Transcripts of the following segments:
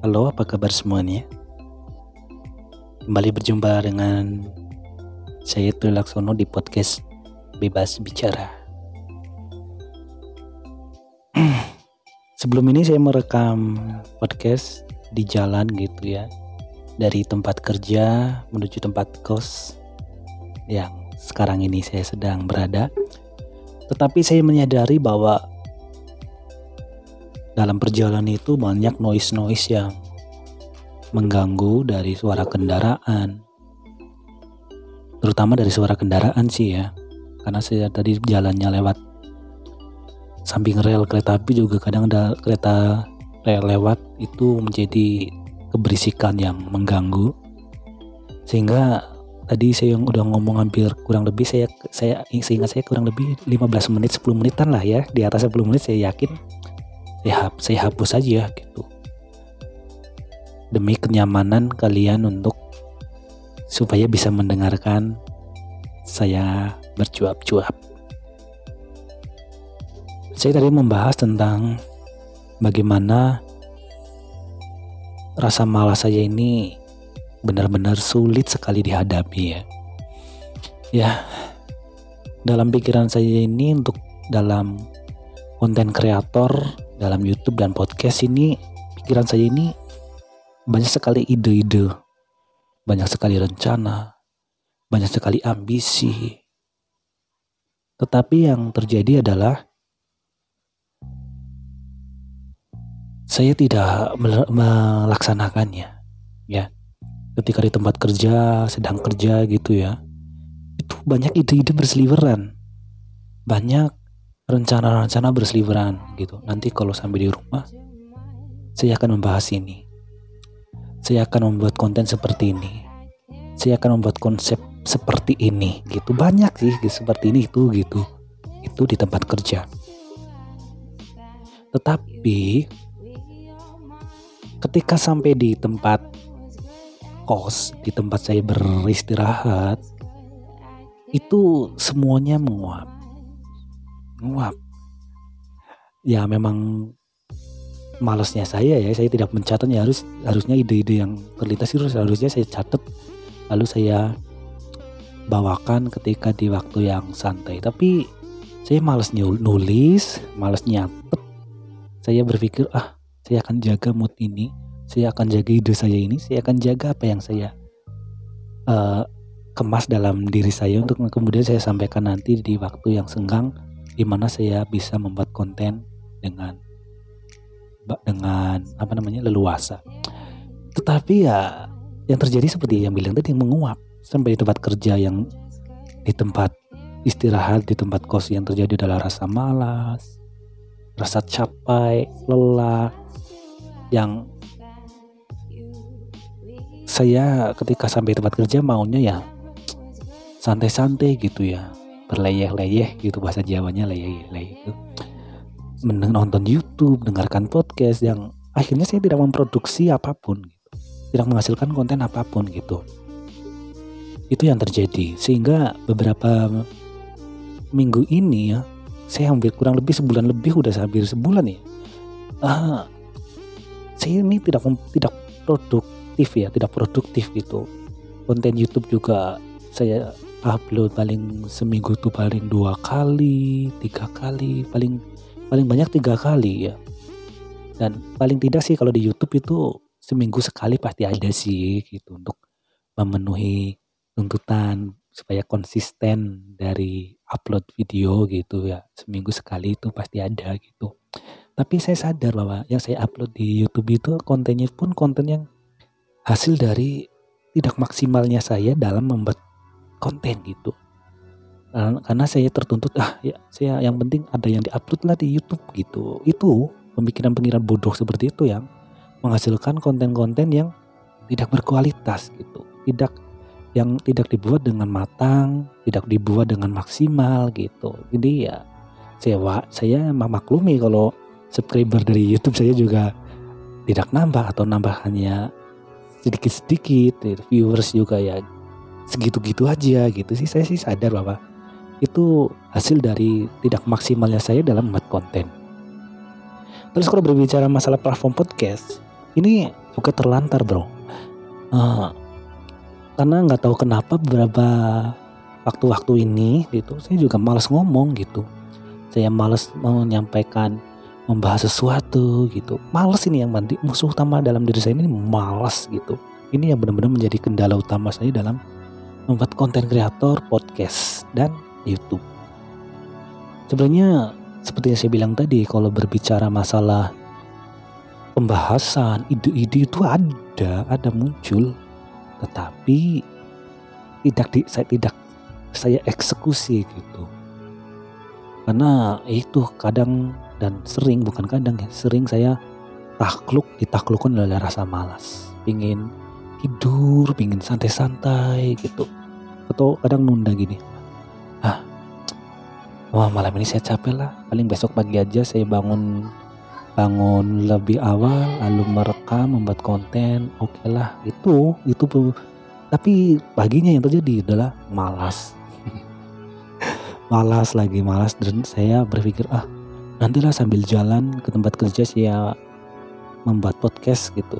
Halo, apa kabar semuanya? Kembali berjumpa dengan saya Tri Laksono di podcast Bebas Bicara. Sebelum ini saya merekam podcast di jalan gitu ya. Dari tempat kerja menuju tempat kos yang sekarang ini saya sedang berada. Tetapi saya menyadari bahwa dalam perjalanan itu banyak noise-noise yang mengganggu dari suara kendaraan. Terutama dari suara kendaraan sih ya. Karena saya tadi jalannya lewat samping rel kereta api juga kadang ada kereta rel lewat itu menjadi keberisikan yang mengganggu. Sehingga tadi saya yang udah ngomong hampir kurang lebih saya saya sehingga saya kurang lebih 15 menit 10 menitan lah ya di atas 10 menit saya yakin saya, saya hapus aja gitu demi kenyamanan kalian untuk supaya bisa mendengarkan saya bercuap-cuap. Saya tadi membahas tentang bagaimana rasa malas saya ini benar-benar sulit sekali dihadapi ya. Ya, dalam pikiran saya ini untuk dalam konten kreator dalam YouTube dan podcast ini pikiran saya ini banyak sekali ide-ide, banyak sekali rencana, banyak sekali ambisi. Tetapi yang terjadi adalah saya tidak melaksanakannya, ya. Ketika di tempat kerja, sedang kerja gitu ya, itu banyak ide-ide berseliweran, banyak rencana-rencana berseliweran gitu. Nanti kalau sampai di rumah, saya akan membahas ini. Saya akan membuat konten seperti ini. Saya akan membuat konsep seperti ini gitu. Banyak sih gitu, seperti ini itu gitu. Itu di tempat kerja. Tetapi ketika sampai di tempat kos, di tempat saya beristirahat, itu semuanya menguap nguap ya memang malesnya saya ya saya tidak mencatat ya. Harus harusnya ide-ide yang terlintas itu harusnya saya catat lalu saya bawakan ketika di waktu yang santai. Tapi saya males nulis males nyatet. Saya berpikir ah saya akan jaga mood ini saya akan jaga ide saya ini saya akan jaga apa yang saya uh, kemas dalam diri saya untuk kemudian saya sampaikan nanti di waktu yang senggang di mana saya bisa membuat konten dengan dengan apa namanya leluasa. Tetapi ya yang terjadi seperti yang bilang tadi menguap sampai di tempat kerja yang di tempat istirahat di tempat kos yang terjadi adalah rasa malas, rasa capai, lelah yang saya ketika sampai tempat kerja maunya ya santai-santai gitu ya berleyeh-leyeh gitu bahasa Jawanya leyeh-leyeh itu menonton YouTube, dengarkan podcast yang akhirnya saya tidak memproduksi apa pun gitu. Tidak menghasilkan konten apa pun gitu. Itu yang terjadi sehingga beberapa minggu ini ya saya hampir kurang lebih sebulan lebih udah hampir sebulan ya. Uh, saya ini tidak tidak produktif ya, tidak produktif gitu. Konten YouTube juga saya upload paling seminggu tuh paling dua kali tiga kali paling paling banyak tiga kali ya. Dan paling tidak sih kalau di YouTube itu seminggu sekali pasti ada sih gitu untuk memenuhi tuntutan supaya konsisten dari upload video gitu ya. Seminggu sekali itu pasti ada gitu. Tapi saya sadar bahwa yang saya upload di YouTube itu kontennya pun konten yang hasil dari tidak maksimalnya saya dalam membuat konten gitu. Karena saya tertuntut ah ya saya yang penting ada yang diupload lah di YouTube gitu. Itu pemikiran-pemikiran bodoh seperti itu yang menghasilkan konten-konten yang tidak berkualitas gitu. Tidak yang tidak dibuat dengan matang tidak dibuat dengan maksimal gitu. Jadi ya saya saya maklumi kalau subscriber dari YouTube saya juga tidak nambah atau nambah hanya sedikit-sedikit viewers juga ya segitu-gitu aja gitu sih. Saya sih sadar bahwa itu hasil dari tidak maksimalnya saya dalam membuat konten. Terus kalau berbicara masalah platform podcast, ini suka terlantar bro. Uh, karena nggak tahu kenapa beberapa waktu-waktu ini gitu saya juga malas ngomong gitu. Saya malas menyampaikan membahas sesuatu gitu. Malas ini yang mandi musuh utama dalam diri saya ini malas gitu. Ini yang benar-benar menjadi kendala utama saya dalam membuat konten kreator podcast dan YouTube. Sebenarnya seperti yang saya bilang tadi kalau berbicara masalah pembahasan ide-ide itu ada ada muncul tetapi tidak di, saya tidak saya eksekusi gitu. Karena itu kadang dan sering bukan kadang ya sering saya takluk ditaklukkan oleh rasa malas. Pingin tidur pingin santai-santai gitu atau kadang nunda gini. Ah wah malam ini saya capek lah. Paling besok pagi aja saya bangun bangun lebih awal lalu merekam membuat konten. Oke okay lah itu itu tapi paginya yang terjadi adalah malas. Malas lagi malas. Dan saya berpikir ah nantilah sambil jalan ke tempat kerja saya membuat podcast gitu.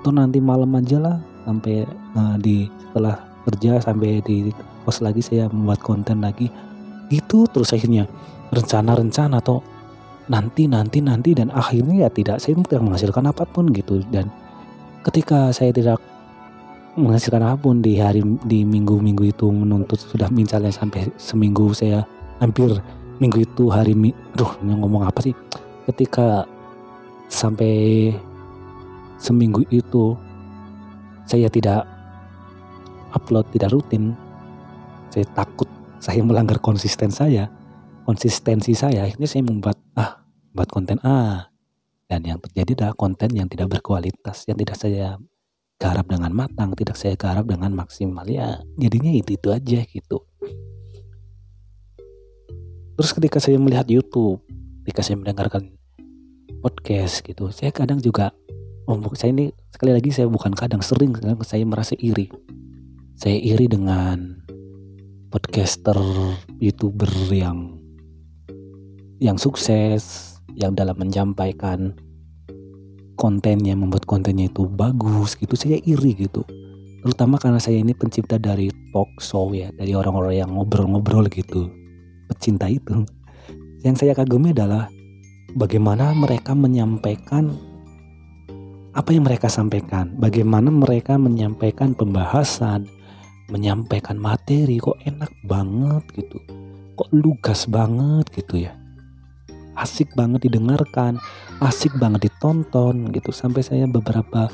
Atau nanti malam aja lah sampai uh, di setelah kerja sampai di pos lagi saya membuat konten lagi. Itu terus akhirnya rencana-rencana atau nanti nanti nanti dan akhirnya ya tidak saya tidak menghasilkan apa pun gitu. Dan ketika saya tidak menghasilkan apa pun di hari di minggu-minggu itu menuntut sudah misalnya sampai seminggu saya hampir minggu itu hari mi, aduh ngomong apa sih? Ketika sampai seminggu itu saya tidak upload tidak rutin saya takut saya melanggar konsisten saya, konsistensi saya, akhirnya saya membuat ah, buat konten A. Dan yang terjadi adalah konten yang tidak berkualitas, yang tidak saya garap dengan matang, tidak saya garap dengan maksimal ya. Jadinya itu itu aja gitu. Terus ketika saya melihat YouTube, ketika saya mendengarkan podcast gitu, saya kadang juga oh, saya ini sekali lagi saya bukan kadang sering saya merasa iri. Saya iri dengan podcaster youtuber yang yang sukses yang dalam menyampaikan kontennya membuat kontennya itu bagus gitu. Saya iri gitu. Terutama karena saya ini pencipta dari talk show ya dari orang-orang yang ngobrol-ngobrol gitu. Pecinta itu. Yang saya kagumi adalah bagaimana mereka menyampaikan apa yang mereka sampaikan. Bagaimana mereka menyampaikan pembahasan menyampaikan materi kok enak banget gitu. Kok lugas banget gitu ya. Asik banget didengarkan asik banget ditonton gitu. Sampai saya beberapa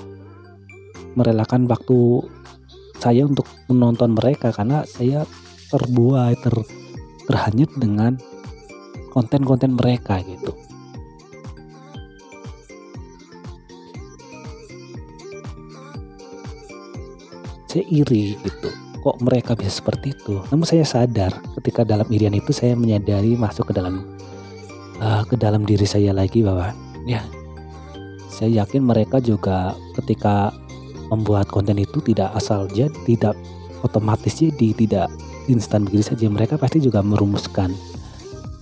merelakan waktu saya untuk menonton mereka karena saya terbuai ter terhanyut dengan konten-konten mereka gitu. Saya iri gitu kok mereka bisa seperti itu. Namun saya sadar ketika dalam irian itu saya menyadari masuk ke dalam uh, ke dalam diri saya lagi bahwa ya saya yakin mereka juga ketika membuat konten itu tidak asal jadi tidak otomatis jadi tidak instan begitu saja mereka pasti juga merumuskan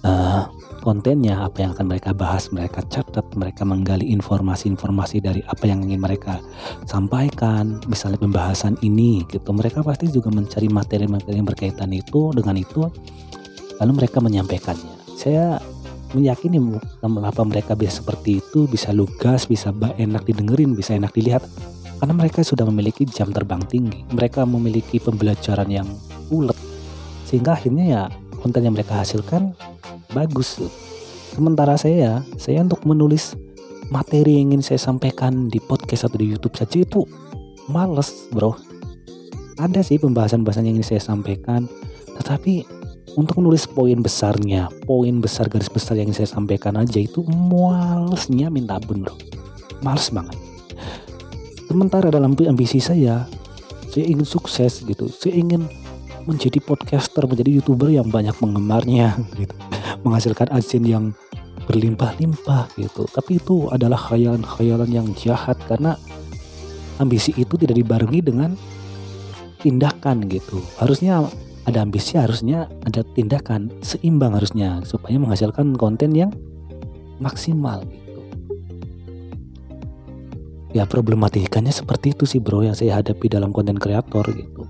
uh, kontennya, apa yang akan mereka bahas, mereka catat, mereka menggali informasi-informasi dari apa yang ingin mereka sampaikan, misalnya pembahasan ini gitu. Mereka pasti juga mencari materi-materi yang berkaitan itu dengan itu lalu mereka menyampaikannya. Saya meyakini kenapa mereka bisa seperti itu, bisa lugas, bisa enak didengerin, bisa enak dilihat karena mereka sudah memiliki jam terbang tinggi. Mereka memiliki pembelajaran yang ulet sehingga akhirnya ya konten yang mereka hasilkan bagus. Sementara saya saya untuk menulis materi yang ingin saya sampaikan di podcast atau di YouTube saja itu males bro. Ada sih pembahasan-pembahasan yang ingin saya sampaikan tetapi untuk menulis poin besarnya poin besar garis besar yang ingin saya sampaikan aja itu malesnya minta ampun bro. Males banget. Sementara dalam ambisi saya saya ingin sukses gitu. Saya ingin menjadi podcaster, menjadi youtuber yang banyak penggemarnya gitu. Menghasilkan adsen yang berlimpah-limpah gitu. Tapi itu adalah khayalan-khayalan yang jahat karena ambisi itu tidak dibarengi dengan tindakan gitu. Harusnya ada ambisi, harusnya ada tindakan seimbang harusnya supaya menghasilkan konten yang maksimal gitu. ya problematikanya seperti itu sih bro yang saya hadapi dalam konten kreator gitu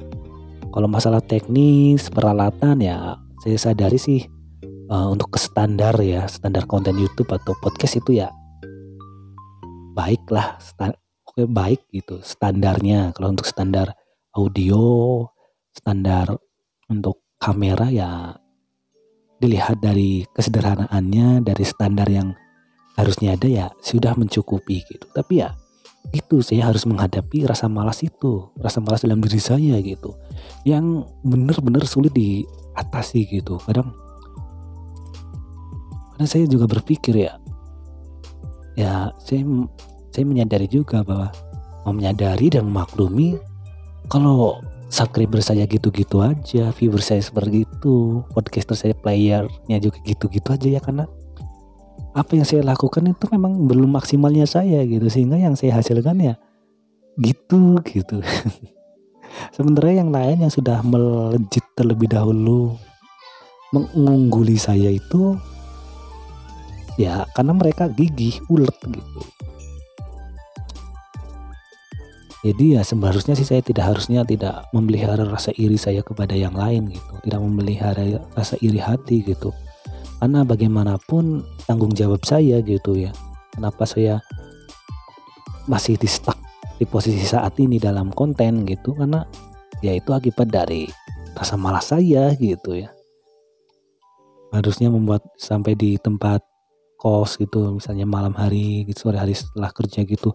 kalau masalah teknis peralatan ya saya sadari sih uh, untuk ke standar ya standar konten YouTube atau podcast itu ya baiklah oke baik gitu standarnya. Kalau untuk standar audio standar untuk kamera ya dilihat dari kesederhanaannya dari standar yang harusnya ada ya sudah mencukupi gitu. Tapi ya itu saya harus menghadapi rasa malas itu rasa malas dalam diri saya gitu. Yang benar-benar sulit diatasi gitu. Kadang karena saya juga berpikir ya ya saya saya menyadari juga bahwa mau menyadari dan memaklumi kalau subscriber saya gitu-gitu aja viewer saya seperti itu podcaster saya playernya juga gitu-gitu aja ya karena apa yang saya lakukan itu memang belum maksimalnya saya gitu sehingga yang saya hasilkan ya gitu gitu. Sementara yang lain yang sudah melejit terlebih dahulu mengungguli saya itu ya karena mereka gigih ulet gitu. Jadi ya seharusnya sih saya tidak harusnya tidak memelihara rasa iri saya kepada yang lain gitu tidak memelihara rasa iri hati gitu karena bagaimanapun tanggung jawab saya gitu ya. Kenapa saya masih di stuck di posisi saat ini dalam konten gitu? Karena ya itu akibat dari rasa malas saya gitu ya. Harusnya membuat sampai di tempat kos gitu misalnya malam hari gitu sore hari setelah kerja gitu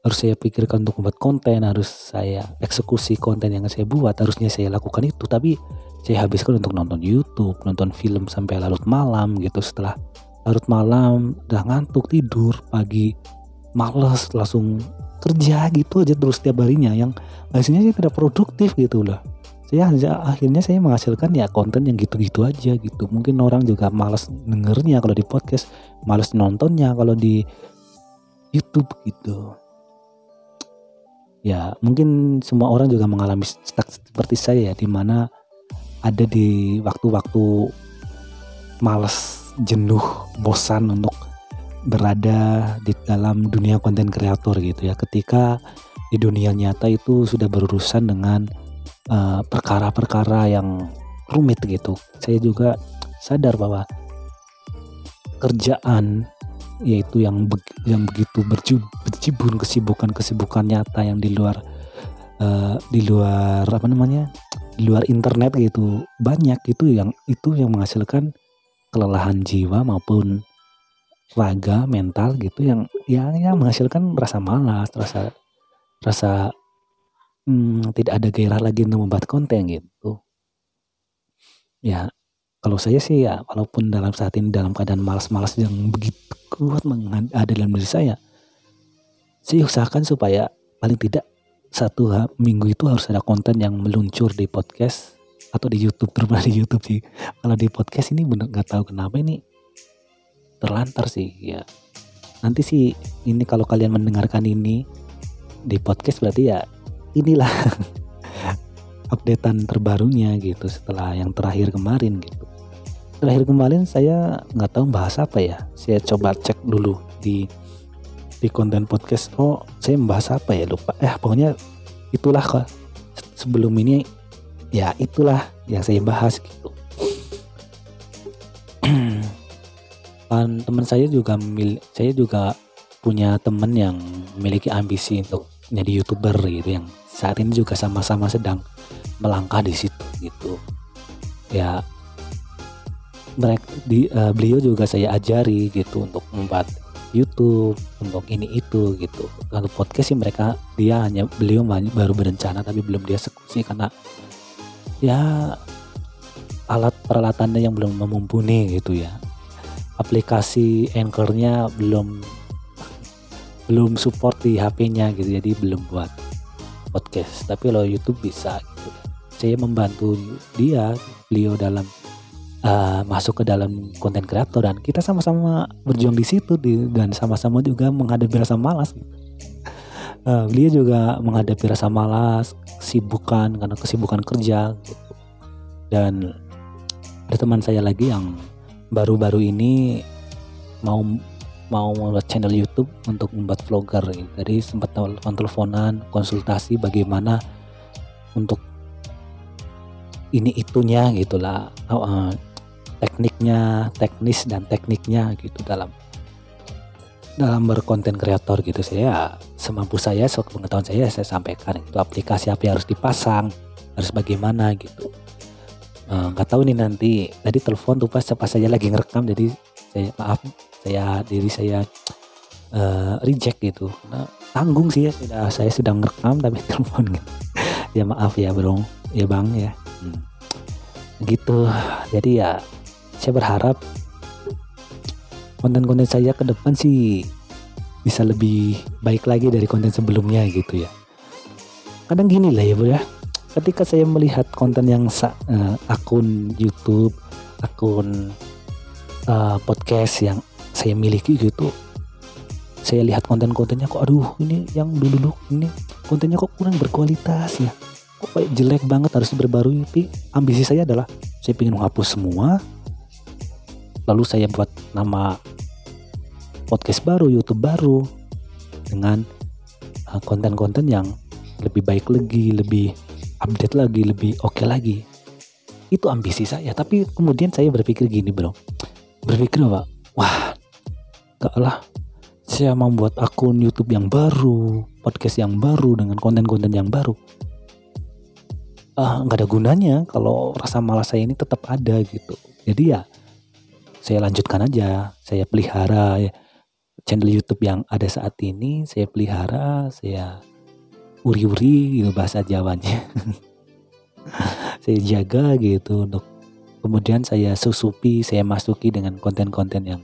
harus saya pikirkan untuk membuat konten harus saya eksekusi konten yang saya buat harusnya saya lakukan itu. Tapi saya habiskan untuk nonton YouTube, nonton film sampai larut malam gitu. Setelah larut malam udah ngantuk tidur, pagi males langsung kerja gitu aja terus setiap harinya yang hasilnya sih tidak produktif gitu loh. Saya akhirnya saya menghasilkan ya konten yang gitu-gitu aja gitu. Mungkin orang juga males dengernya kalau di podcast, males nontonnya kalau di YouTube gitu. Ya mungkin semua orang juga mengalami stuck seperti saya ya, di mana ada di waktu-waktu males, jenuh, bosan untuk berada di dalam dunia konten kreator gitu ya. Ketika di dunia nyata itu sudah berurusan dengan eh, perkara-perkara uh, yang rumit gitu. Saya juga sadar bahwa kerjaan yaitu yang be yang begitu berjibun kesibukan-kesibukan nyata yang di luar uh, di luar apa namanya di luar internet gitu banyak itu yang itu yang menghasilkan kelelahan jiwa maupun raga mental gitu yang yang yang menghasilkan rasa malas rasa rasa hmm, tidak ada gairah lagi untuk membuat konten gitu. Ya kalau saya sih ya walaupun dalam saat ini dalam keadaan malas-malas yang begitu kuat ada dalam diri saya saya usahakan supaya paling tidak satu minggu itu harus ada konten yang meluncur di podcast atau di YouTube terutama di YouTube sih. Kalau di podcast ini bener nggak tahu kenapa ini terlantar sih ya. Nanti sih ini kalau kalian mendengarkan ini di podcast berarti ya inilah updatean terbarunya gitu setelah yang terakhir kemarin gitu. Terakhir kemarin saya nggak tahu bahas apa ya. Saya coba cek dulu di di konten podcast. Oh saya membahas apa ya? Lupa. Eh pokoknya itulah kok. Sebelum ini ya itulah yang saya bahas gitu. Kan teman saya juga mil saya juga punya teman yang memiliki ambisi untuk menjadi youtuber gitu yang saat ini juga sama-sama sedang melangkah di situ gitu. Ya mereka di uh, beliau juga saya ajari gitu untuk membuat YouTube untuk ini itu gitu. Kalau podcast sih mereka dia hanya beliau baru berencana tapi belum dia eksekusi karena ya alat peralatannya yang belum memumpuni gitu ya. Aplikasi anchornya belum belum support di HP-nya gitu jadi belum buat podcast. Tapi kalau YouTube bisa gitu. Saya membantu dia beliau dalam uh, masuk ke dalam konten kreator dan kita sama-sama berjuang di situ di, dan sama-sama juga menghadapi rasa malas. Uh, beliau juga menghadapi rasa malas, kesibukan karena kesibukan kerja gitu. Dan ada teman saya lagi yang baru-baru ini mau mau membuat channel YouTube untuk membuat vlogger. Jadi sempat telepon teleponan konsultasi bagaimana untuk ini itunya gitulah oh, uh, tekniknya teknis dan tekniknya gitu dalam dalam berkonten kreator gitu. Saya semampu saya pengetahuan saya saya sampaikan itu aplikasi apa yang harus dipasang harus bagaimana gitu. Eh, nggak uh, tahu nih nanti tadi telepon tuh pas pas saya lagi ngerekam jadi saya maaf saya diri saya uh, reject gitu. Nah, tanggung sih ya sudah saya sedang ngerekam tapi telepon gitu. Ya maaf ya bro. Ya bang ya. Hmm. gitu. Jadi ya saya berharap konten-konten saya ke depan sih bisa lebih baik lagi dari konten sebelumnya gitu ya. Kadang gini lah ya bro ya. Ketika saya melihat konten yang uh, akun YouTube akun uh, podcast yang saya miliki gitu saya lihat konten-kontennya kok aduh ini yang dulu-dulu ini kontennya kok kurang berkualitas ya. Kok kayak jelek banget harus diperbarui. Tapi ambisi saya adalah saya ingin menghapus semua lalu saya buat nama podcast baru YouTube baru dengan uh, konten-konten yang lebih baik lagi lebih update lagi lebih oke okay lagi. Itu ambisi saya. Tapi kemudian saya berpikir gini bro. Berpikir apa? Wah gak lah. Saya membuat akun YouTube yang baru, podcast yang baru dengan konten-konten yang baru. Uh, ada gunanya kalau rasa malas saya ini tetap ada gitu. Jadi ya saya lanjutkan aja, saya pelihara ya, channel YouTube yang ada saat ini, saya pelihara, saya uri-uri gitu bahasa Jawanya. saya jaga gitu untuk kemudian saya susupi, saya masuki dengan konten-konten yang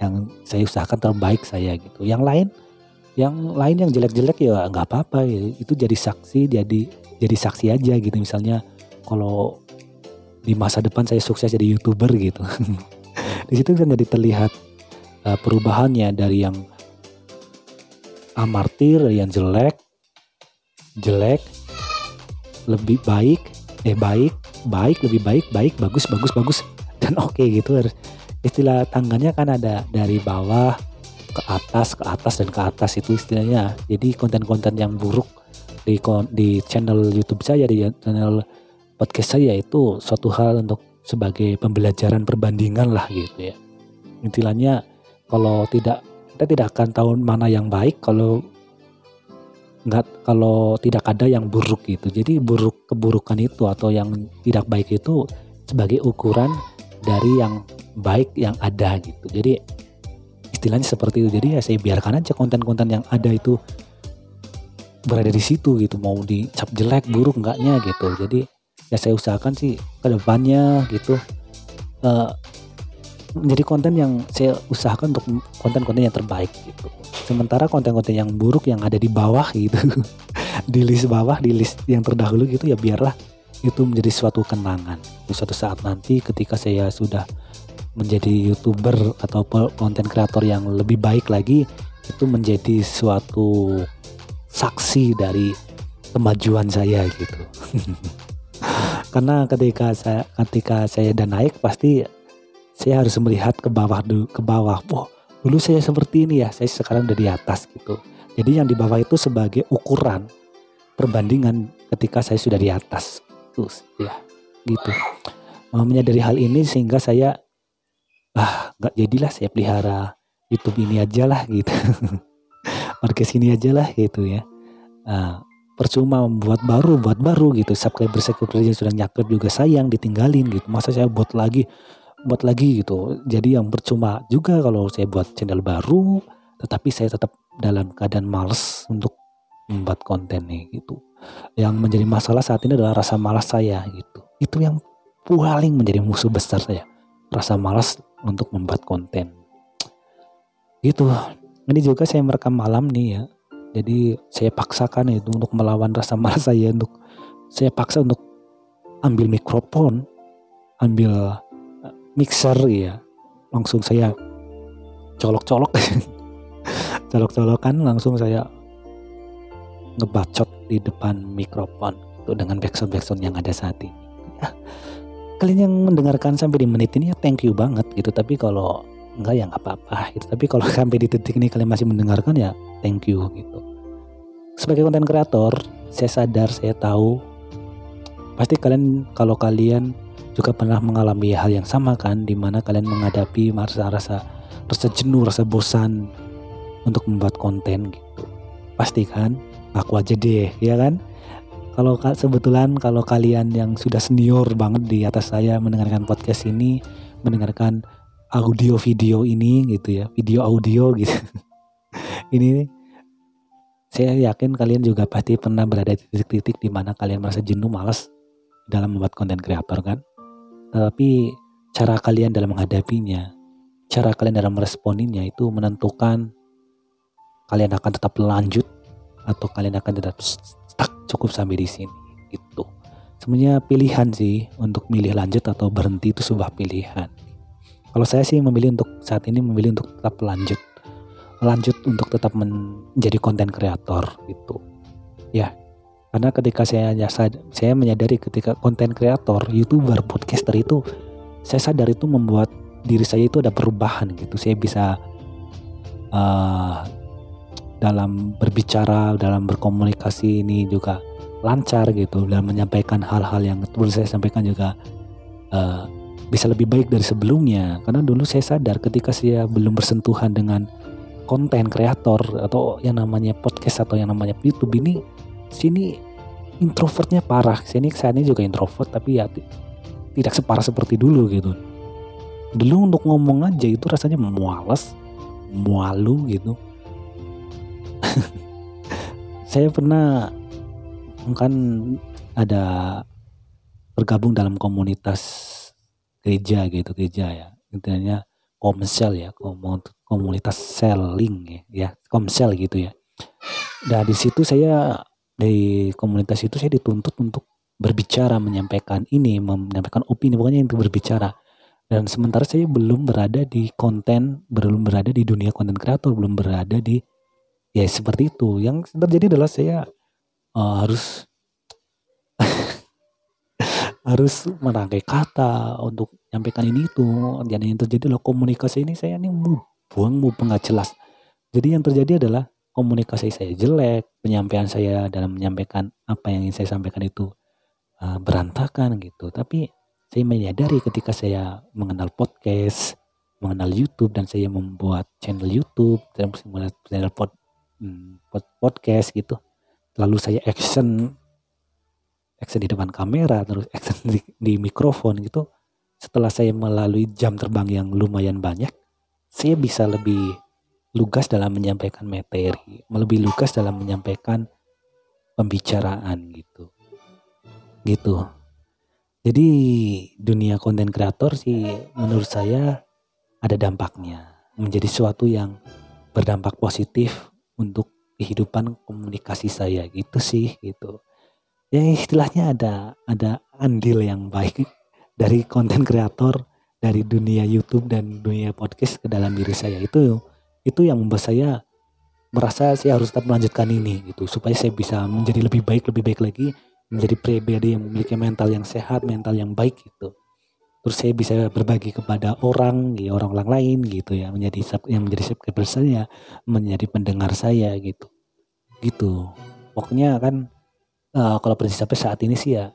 yang saya usahakan terbaik saya gitu. Yang lain yang lain yang jelek-jelek ya nggak apa-apa ya. itu jadi saksi jadi jadi saksi aja gitu. Misalnya kalau di masa depan saya sukses jadi youtuber gitu di situ kan jadi terlihat uh, perubahannya dari yang amartir yang jelek jelek lebih baik eh baik baik lebih baik baik bagus bagus bagus dan oke okay gitu istilah tangganya kan ada dari bawah ke atas ke atas dan ke atas itu istilahnya. Jadi konten-konten yang buruk di di channel YouTube saya di channel podcast saya itu suatu hal untuk sebagai pembelajaran perbandingan lah gitu ya intinya kalau tidak kita tidak akan tahu mana yang baik kalau nggak kalau tidak ada yang buruk gitu jadi buruk keburukan itu atau yang tidak baik itu sebagai ukuran dari yang baik yang ada gitu. Jadi istilahnya seperti itu. Jadi ya saya biarkan aja konten-konten yang ada itu berada di situ gitu. Mau dicap jelek, buruk enggaknya gitu. Jadi ya saya usahakan sih ke depannya gitu uh, menjadi konten yang saya usahakan untuk konten-konten yang terbaik gitu. Sementara konten-konten yang buruk yang ada di bawah gitu, di list bawah, di list yang terdahulu gitu ya biarlah itu menjadi suatu kenangan. Di suatu saat nanti ketika saya sudah menjadi youtuber atau konten kreator yang lebih baik lagi itu menjadi suatu saksi dari kemajuan saya gitu. Karena ketika saya ketika saya dan naik pasti saya harus melihat ke bawah dulu ke bawah. Wah, dulu saya seperti ini ya, saya sekarang udah di atas gitu. Jadi yang di bawah itu sebagai ukuran perbandingan ketika saya sudah di atas terus ya gitu menyadari hal ini sehingga saya ah nggak jadilah saya pelihara YouTube ini aja lah gitu podcast ini aja lah gitu ya nah, percuma membuat baru buat baru gitu subscriber subscriber yang sudah nyakrep juga sayang ditinggalin gitu masa saya buat lagi buat lagi gitu jadi yang percuma juga kalau saya buat channel baru tetapi saya tetap dalam keadaan males untuk membuat konten nih gitu yang menjadi masalah saat ini adalah rasa malas saya gitu. Itu yang paling menjadi musuh besar saya. Rasa malas untuk membuat konten. Gitu. Ini juga saya merekam malam nih ya. Jadi saya paksakan itu untuk melawan rasa malas saya untuk saya paksa untuk ambil mikrofon, ambil eh, mixer ya. Langsung saya colok-colok. colok-colokan langsung saya ngebacot di depan mikrofon tuh dengan backsound backsound yang ada saat ini. Ya, kalian yang mendengarkan sampai di menit ini ya thank you banget gitu. Tapi kalau enggak ya nggak apa-apa gitu. Tapi kalau sampai di titik ini kalian masih mendengarkan ya thank you gitu. Sebagai konten kreator, saya sadar, saya tahu pasti kalian kalau kalian juga pernah mengalami hal yang sama kan di mana kalian menghadapi rasa-rasa rasa jenuh, rasa bosan untuk membuat konten gitu. Pasti kan? Aku aja deh, ya kan? Kalau sebetulan kalau kalian yang sudah senior banget di atas saya mendengarkan podcast ini, mendengarkan audio video ini gitu ya, video audio gitu. ini saya yakin kalian juga pasti pernah berada di titik-titik di mana kalian merasa jenuh, malas dalam membuat konten kreator kan. Tapi cara kalian dalam menghadapinya, cara kalian dalam meresponinya itu menentukan kalian akan tetap lanjut atau kalian akan tetap stuck cukup sampai di sini itu sebenarnya pilihan sih untuk milih lanjut atau berhenti itu sebuah pilihan kalau saya sih memilih untuk saat ini memilih untuk tetap lanjut. Lanjut untuk tetap menjadi konten kreator gitu. Ya karena ketika saya saya menyadari ketika konten kreator youtuber podcaster itu saya sadar itu membuat diri saya itu ada perubahan gitu. Saya bisa uh, dalam berbicara, dalam berkomunikasi ini juga lancar gitu. Dan menyampaikan hal-hal yang perlu saya sampaikan juga uh, bisa lebih baik dari sebelumnya. Karena dulu saya sadar ketika saya belum bersentuhan dengan konten kreator atau yang namanya podcast atau yang namanya YouTube ini sini introvertnya parah. Sini saya ini juga introvert tapi ya tidak separah seperti dulu gitu. Dulu untuk ngomong aja itu rasanya mualas mualu gitu. Saya pernah kan ada bergabung dalam komunitas gereja gitu gereja ya. Intinya komsel ya komunitas selling ya, ya komsel gitu ya. Nah di situ saya dari komunitas itu saya dituntut untuk berbicara menyampaikan ini menyampaikan opini pokoknya untuk berbicara. Dan sementara saya belum berada di konten belum berada di dunia konten kreator belum berada di ya seperti itu. Yang terjadi adalah saya uh, harus harus merangkai kata untuk nyampaikan ini itu dan yang terjadi adalah komunikasi ini saya ini buang mau nggak jelas. Jadi yang terjadi adalah komunikasi saya jelek penyampaian saya dalam menyampaikan apa yang ingin saya sampaikan itu uh, berantakan gitu. Tapi saya menyadari ketika saya mengenal podcast mengenal YouTube dan saya membuat channel YouTube dan channel pod, hmm, podcast gitu lalu saya action action di depan kamera terus action di, di mikrofon gitu. Setelah saya melalui jam terbang yang lumayan banyak saya bisa lebih lugas dalam menyampaikan materi lebih lugas dalam menyampaikan pembicaraan gitu. Gitu. Jadi dunia konten kreator sih menurut saya ada dampaknya. Menjadi sesuatu yang berdampak positif untuk kehidupan komunikasi saya. Gitu sih gitu ya istilahnya ada ada andil yang baik dari konten kreator dari dunia YouTube dan dunia podcast ke dalam diri saya. Itu itu yang membuat saya merasa saya harus tetap melanjutkan ini gitu. Supaya saya bisa menjadi lebih baik lebih baik lagi menjadi pribadi yang memiliki mental yang sehat mental yang baik gitu. Terus saya bisa berbagi kepada orang ya orang-orang lain gitu ya. Menjadi yang menjadi subscriber saya menjadi pendengar saya gitu. Gitu. Pokoknya kan uh, kalau prinsip sampai saat ini sih ya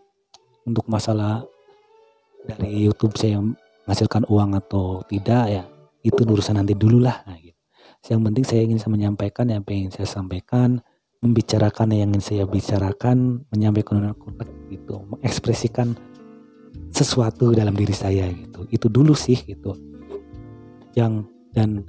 untuk masalah dari YouTube saya menghasilkan uang atau tidak ya itu urusan nanti dulu lah. Nah, gitu. yang penting saya ingin saya menyampaikan yang ingin saya sampaikan membicarakan yang ingin saya bicarakan menyampaikan konteks gitu. Mengekspresikan sesuatu dalam diri saya gitu. Itu dulu sih gitu. Yang dan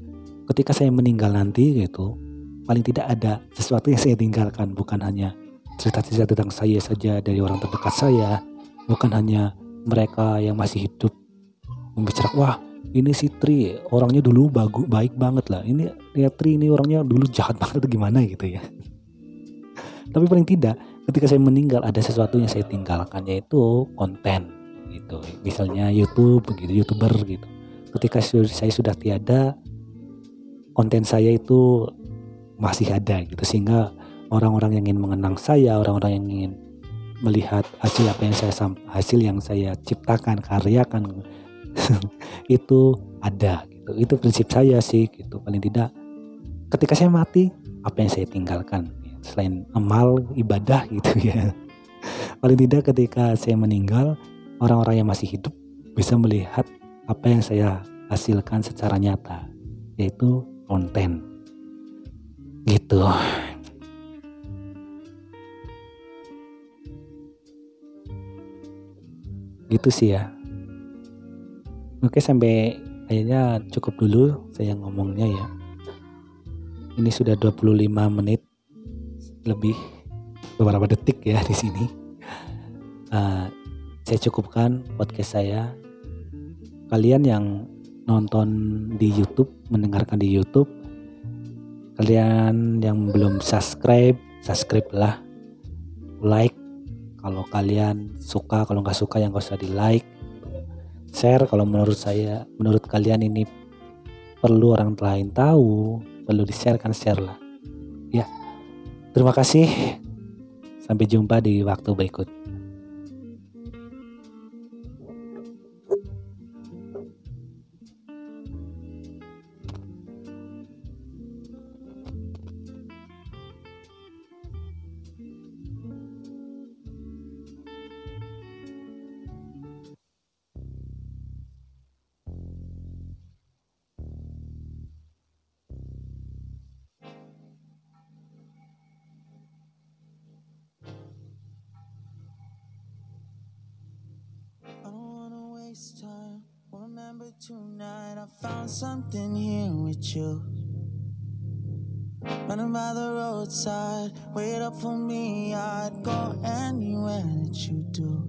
ketika saya meninggal nanti gitu paling tidak ada sesuatu yang saya tinggalkan bukan hanya cerita-cerita tentang saya saja dari orang terdekat saya bukan hanya mereka yang masih hidup. Membicarakan wah ini si Tri orangnya dulu bagus baik banget lah. Ini lihat Tri ini orangnya dulu jahat banget atau gimana gitu ya. Tapi paling tidak ketika saya meninggal ada sesuatu yang saya tinggalkan yaitu konten gitu. Misalnya YouTube begitu youtuber gitu. Ketika saya sudah tiada konten saya itu masih ada gitu. Sehingga orang-orang yang ingin mengenang saya orang-orang yang ingin melihat hasil apa yang saya hasil yang saya ciptakan karyakan itu ada gitu. Itu prinsip saya sih gitu. Paling tidak ketika saya mati apa yang saya tinggalkan? Selain amal ibadah gitu ya. Paling tidak ketika saya meninggal orang-orang yang masih hidup bisa melihat apa yang saya hasilkan secara nyata yaitu konten. Gitu gitu sih ya. Oke sampai kayaknya cukup dulu saya ngomongnya ya. Ini sudah 25 menit lebih beberapa detik ya di sini. Uh, saya cukupkan podcast saya. Kalian yang nonton di YouTube mendengarkan di YouTube kalian yang belum subscribe subscribe lah. Like kalau kalian suka kalau nggak suka yang gak usah di like share. Kalau menurut saya menurut kalian ini perlu orang lain tahu perlu di share kan share lah. Ya terima kasih. Sampai jumpa di waktu berikut something here with you. Running by the roadside, wait up for me. I'd go anywhere that you do.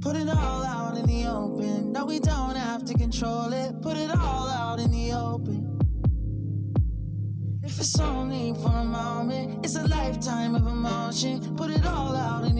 Put it all out in the open. No, we don't have to control it. Put it all out in the open. If it's only for a moment, it's a lifetime of emotion. Put it all out in